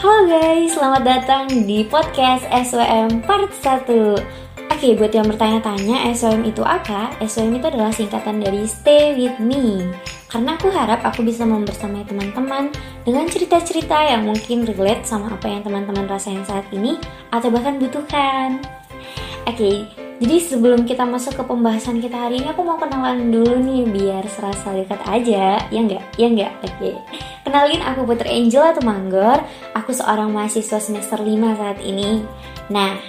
Halo guys, selamat datang di podcast SWM part 1 Oke, buat yang bertanya-tanya SWM itu apa? SWM itu adalah singkatan dari Stay With Me. Karena aku harap aku bisa membersamai teman-teman dengan cerita-cerita yang mungkin relate sama apa yang teman-teman rasain saat ini Atau bahkan butuhkan. Oke, jadi sebelum kita masuk ke pembahasan kita hari ini, aku mau kenalan dulu nih biar serasa dekat aja, ya enggak? Ya enggak? Oke. Kenalin aku Putri Angela Tumanggor, aku seorang mahasiswa semester 5 saat ini. Nah,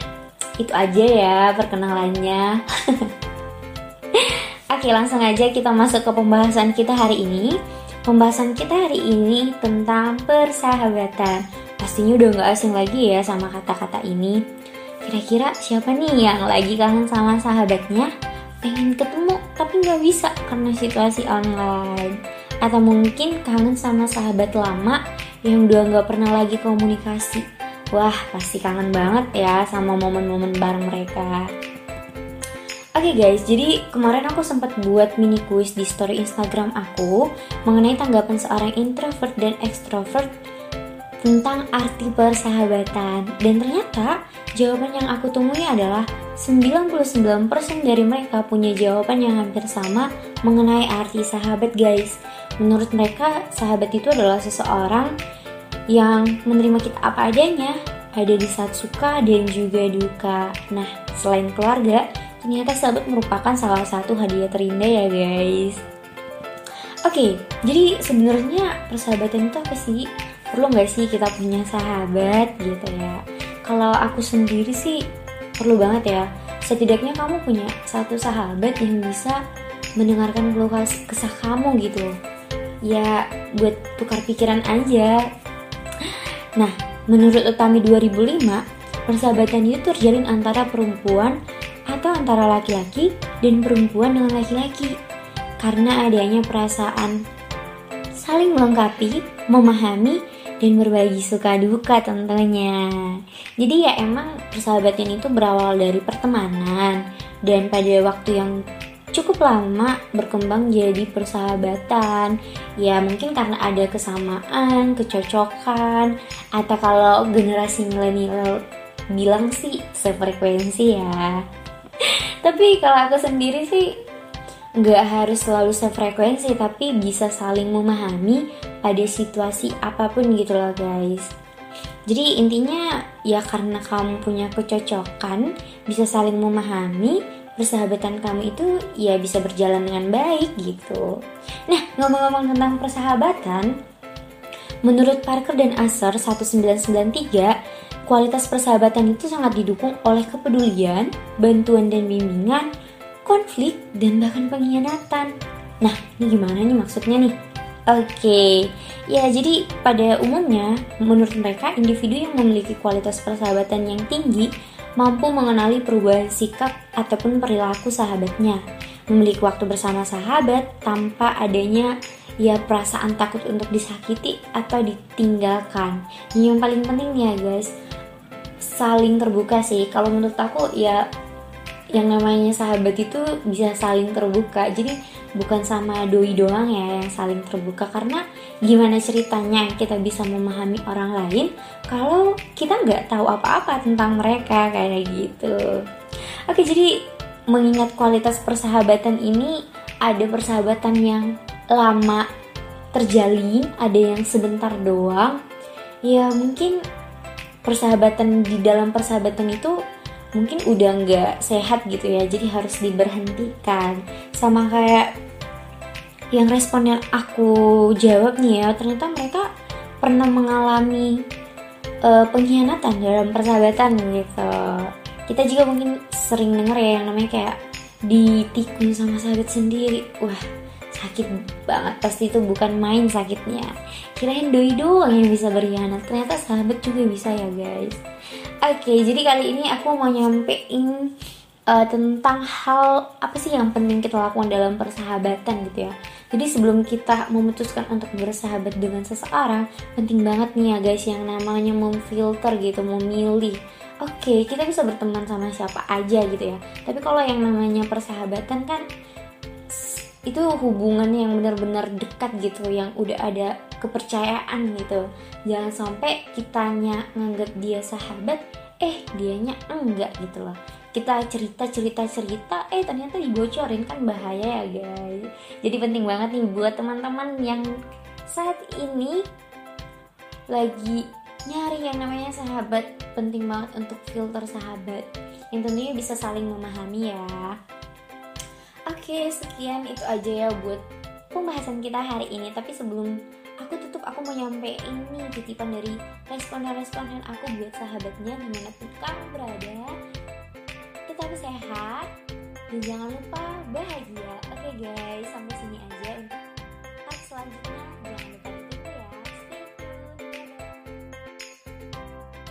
itu aja ya perkenalannya. Oke, langsung aja kita masuk ke pembahasan kita hari ini. Pembahasan kita hari ini tentang persahabatan. Pastinya udah nggak asing lagi ya sama kata-kata ini Kira-kira siapa nih yang lagi kangen sama sahabatnya? Pengen ketemu tapi nggak bisa karena situasi online. Atau mungkin kangen sama sahabat lama yang udah nggak pernah lagi komunikasi. Wah, pasti kangen banget ya sama momen-momen bareng mereka. Oke okay guys, jadi kemarin aku sempat buat mini quiz di story Instagram aku mengenai tanggapan seorang introvert dan extrovert tentang arti persahabatan. Dan ternyata jawaban yang aku temui adalah 99% dari mereka punya jawaban yang hampir sama mengenai arti sahabat guys. Menurut mereka, sahabat itu adalah seseorang yang menerima kita apa adanya, ada di saat suka dan juga duka. Nah, selain keluarga, ternyata sahabat merupakan salah satu hadiah terindah ya guys. Oke, jadi sebenarnya persahabatan itu apa sih? Perlu nggak sih kita punya sahabat gitu ya? Kalau aku sendiri sih perlu banget ya. Setidaknya kamu punya satu sahabat yang bisa mendengarkan keluh kesah kamu gitu. Ya buat tukar pikiran aja. Nah menurut Utami 2005 persahabatan itu terjalin antara perempuan atau antara laki-laki dan perempuan dengan laki-laki. Karena adanya perasaan saling melengkapi, memahami, dan berbagi suka duka tentunya. Jadi ya emang persahabatan itu berawal dari pertemanan dan pada waktu yang cukup lama berkembang jadi persahabatan. Ya mungkin karena ada kesamaan, kecocokan atau kalau generasi milenial bilang sih sefrekuensi ya. Tapi kalau aku sendiri sih nggak harus selalu sefrekuensi tapi bisa saling memahami pada situasi apa pun gitu loh guys. Jadi intinya ya karena kamu punya kecocokan bisa saling memahami persahabatan kamu itu ya bisa berjalan dengan baik gitu. Nah ngomong-ngomong tentang persahabatan menurut Parker dan Asser 1993 kualitas persahabatan itu sangat didukung oleh kepedulian, bantuan dan bimbingan, konflik, dan bahkan pengkhianatan. Nah, ini gimana nih maksudnya nih? Oke, okay. ya jadi pada umumnya menurut mereka individu yang memiliki kualitas persahabatan yang tinggi mampu mengenali perubahan sikap ataupun perilaku sahabatnya, memiliki waktu bersama sahabat tanpa adanya ya perasaan takut untuk disakiti atau ditinggalkan. Yang paling penting ya guys, saling terbuka sih. Kalau menurut aku ya yang namanya sahabat itu bisa saling terbuka. Jadi bukan sama doi doang ya yang saling terbuka. Karena gimana ceritanya kita bisa memahami orang lain kalau kita nggak tahu apa-apa tentang mereka kayak gitu. Oke jadi mengingat kualitas persahabatan ini ada persahabatan yang lama terjalin ada yang sebentar doang. Ya mungkin persahabatan di dalam persahabatan itu mungkin udah nggak sehat gitu ya jadi harus diberhentikan. Sama kayak yang respon yang aku jawab nih ya ternyata mereka pernah mengalami uh, pengkhianatan dalam persahabatan gitu. Kita juga mungkin sering dengar ya yang namanya kayak ditikung sama sahabat sendiri. Wah sakit banget pasti itu bukan main sakitnya kirain doi doang yang bisa berkhianat ternyata sahabat juga bisa ya guys Oke, jadi kali ini aku mau nyampein uh, tentang hal apa sih yang penting kita lakukan dalam persahabatan gitu ya. Jadi sebelum kita memutuskan untuk bersahabat dengan seseorang, penting banget nih ya guys yang namanya memfilter gitu, memilih. Oke, okay, kita bisa berteman sama siapa aja gitu ya. Tapi kalau yang namanya persahabatan kan itu hubungan yang benar-benar dekat gitu, yang udah ada kepercayaan gitu. Jangan sampai kitanya nganggap dia sahabat eh dianya enggak gitu loh. Kita cerita cerita cerita eh ternyata dibocorin kan bahaya ya guys. Jadi penting banget nih buat teman-teman yang saat ini lagi nyari yang namanya sahabat penting banget untuk filter sahabat. Yang tentunya bisa saling memahami ya oke sekian. Itu aja ya buat pembahasan kita hari ini. Tapi sebelum aku tutup aku mau nyampein nih titipan dari responden-responden aku buat sahabatnya di mana pun kamu berada. Tetap sehat dan jangan lupa bahagia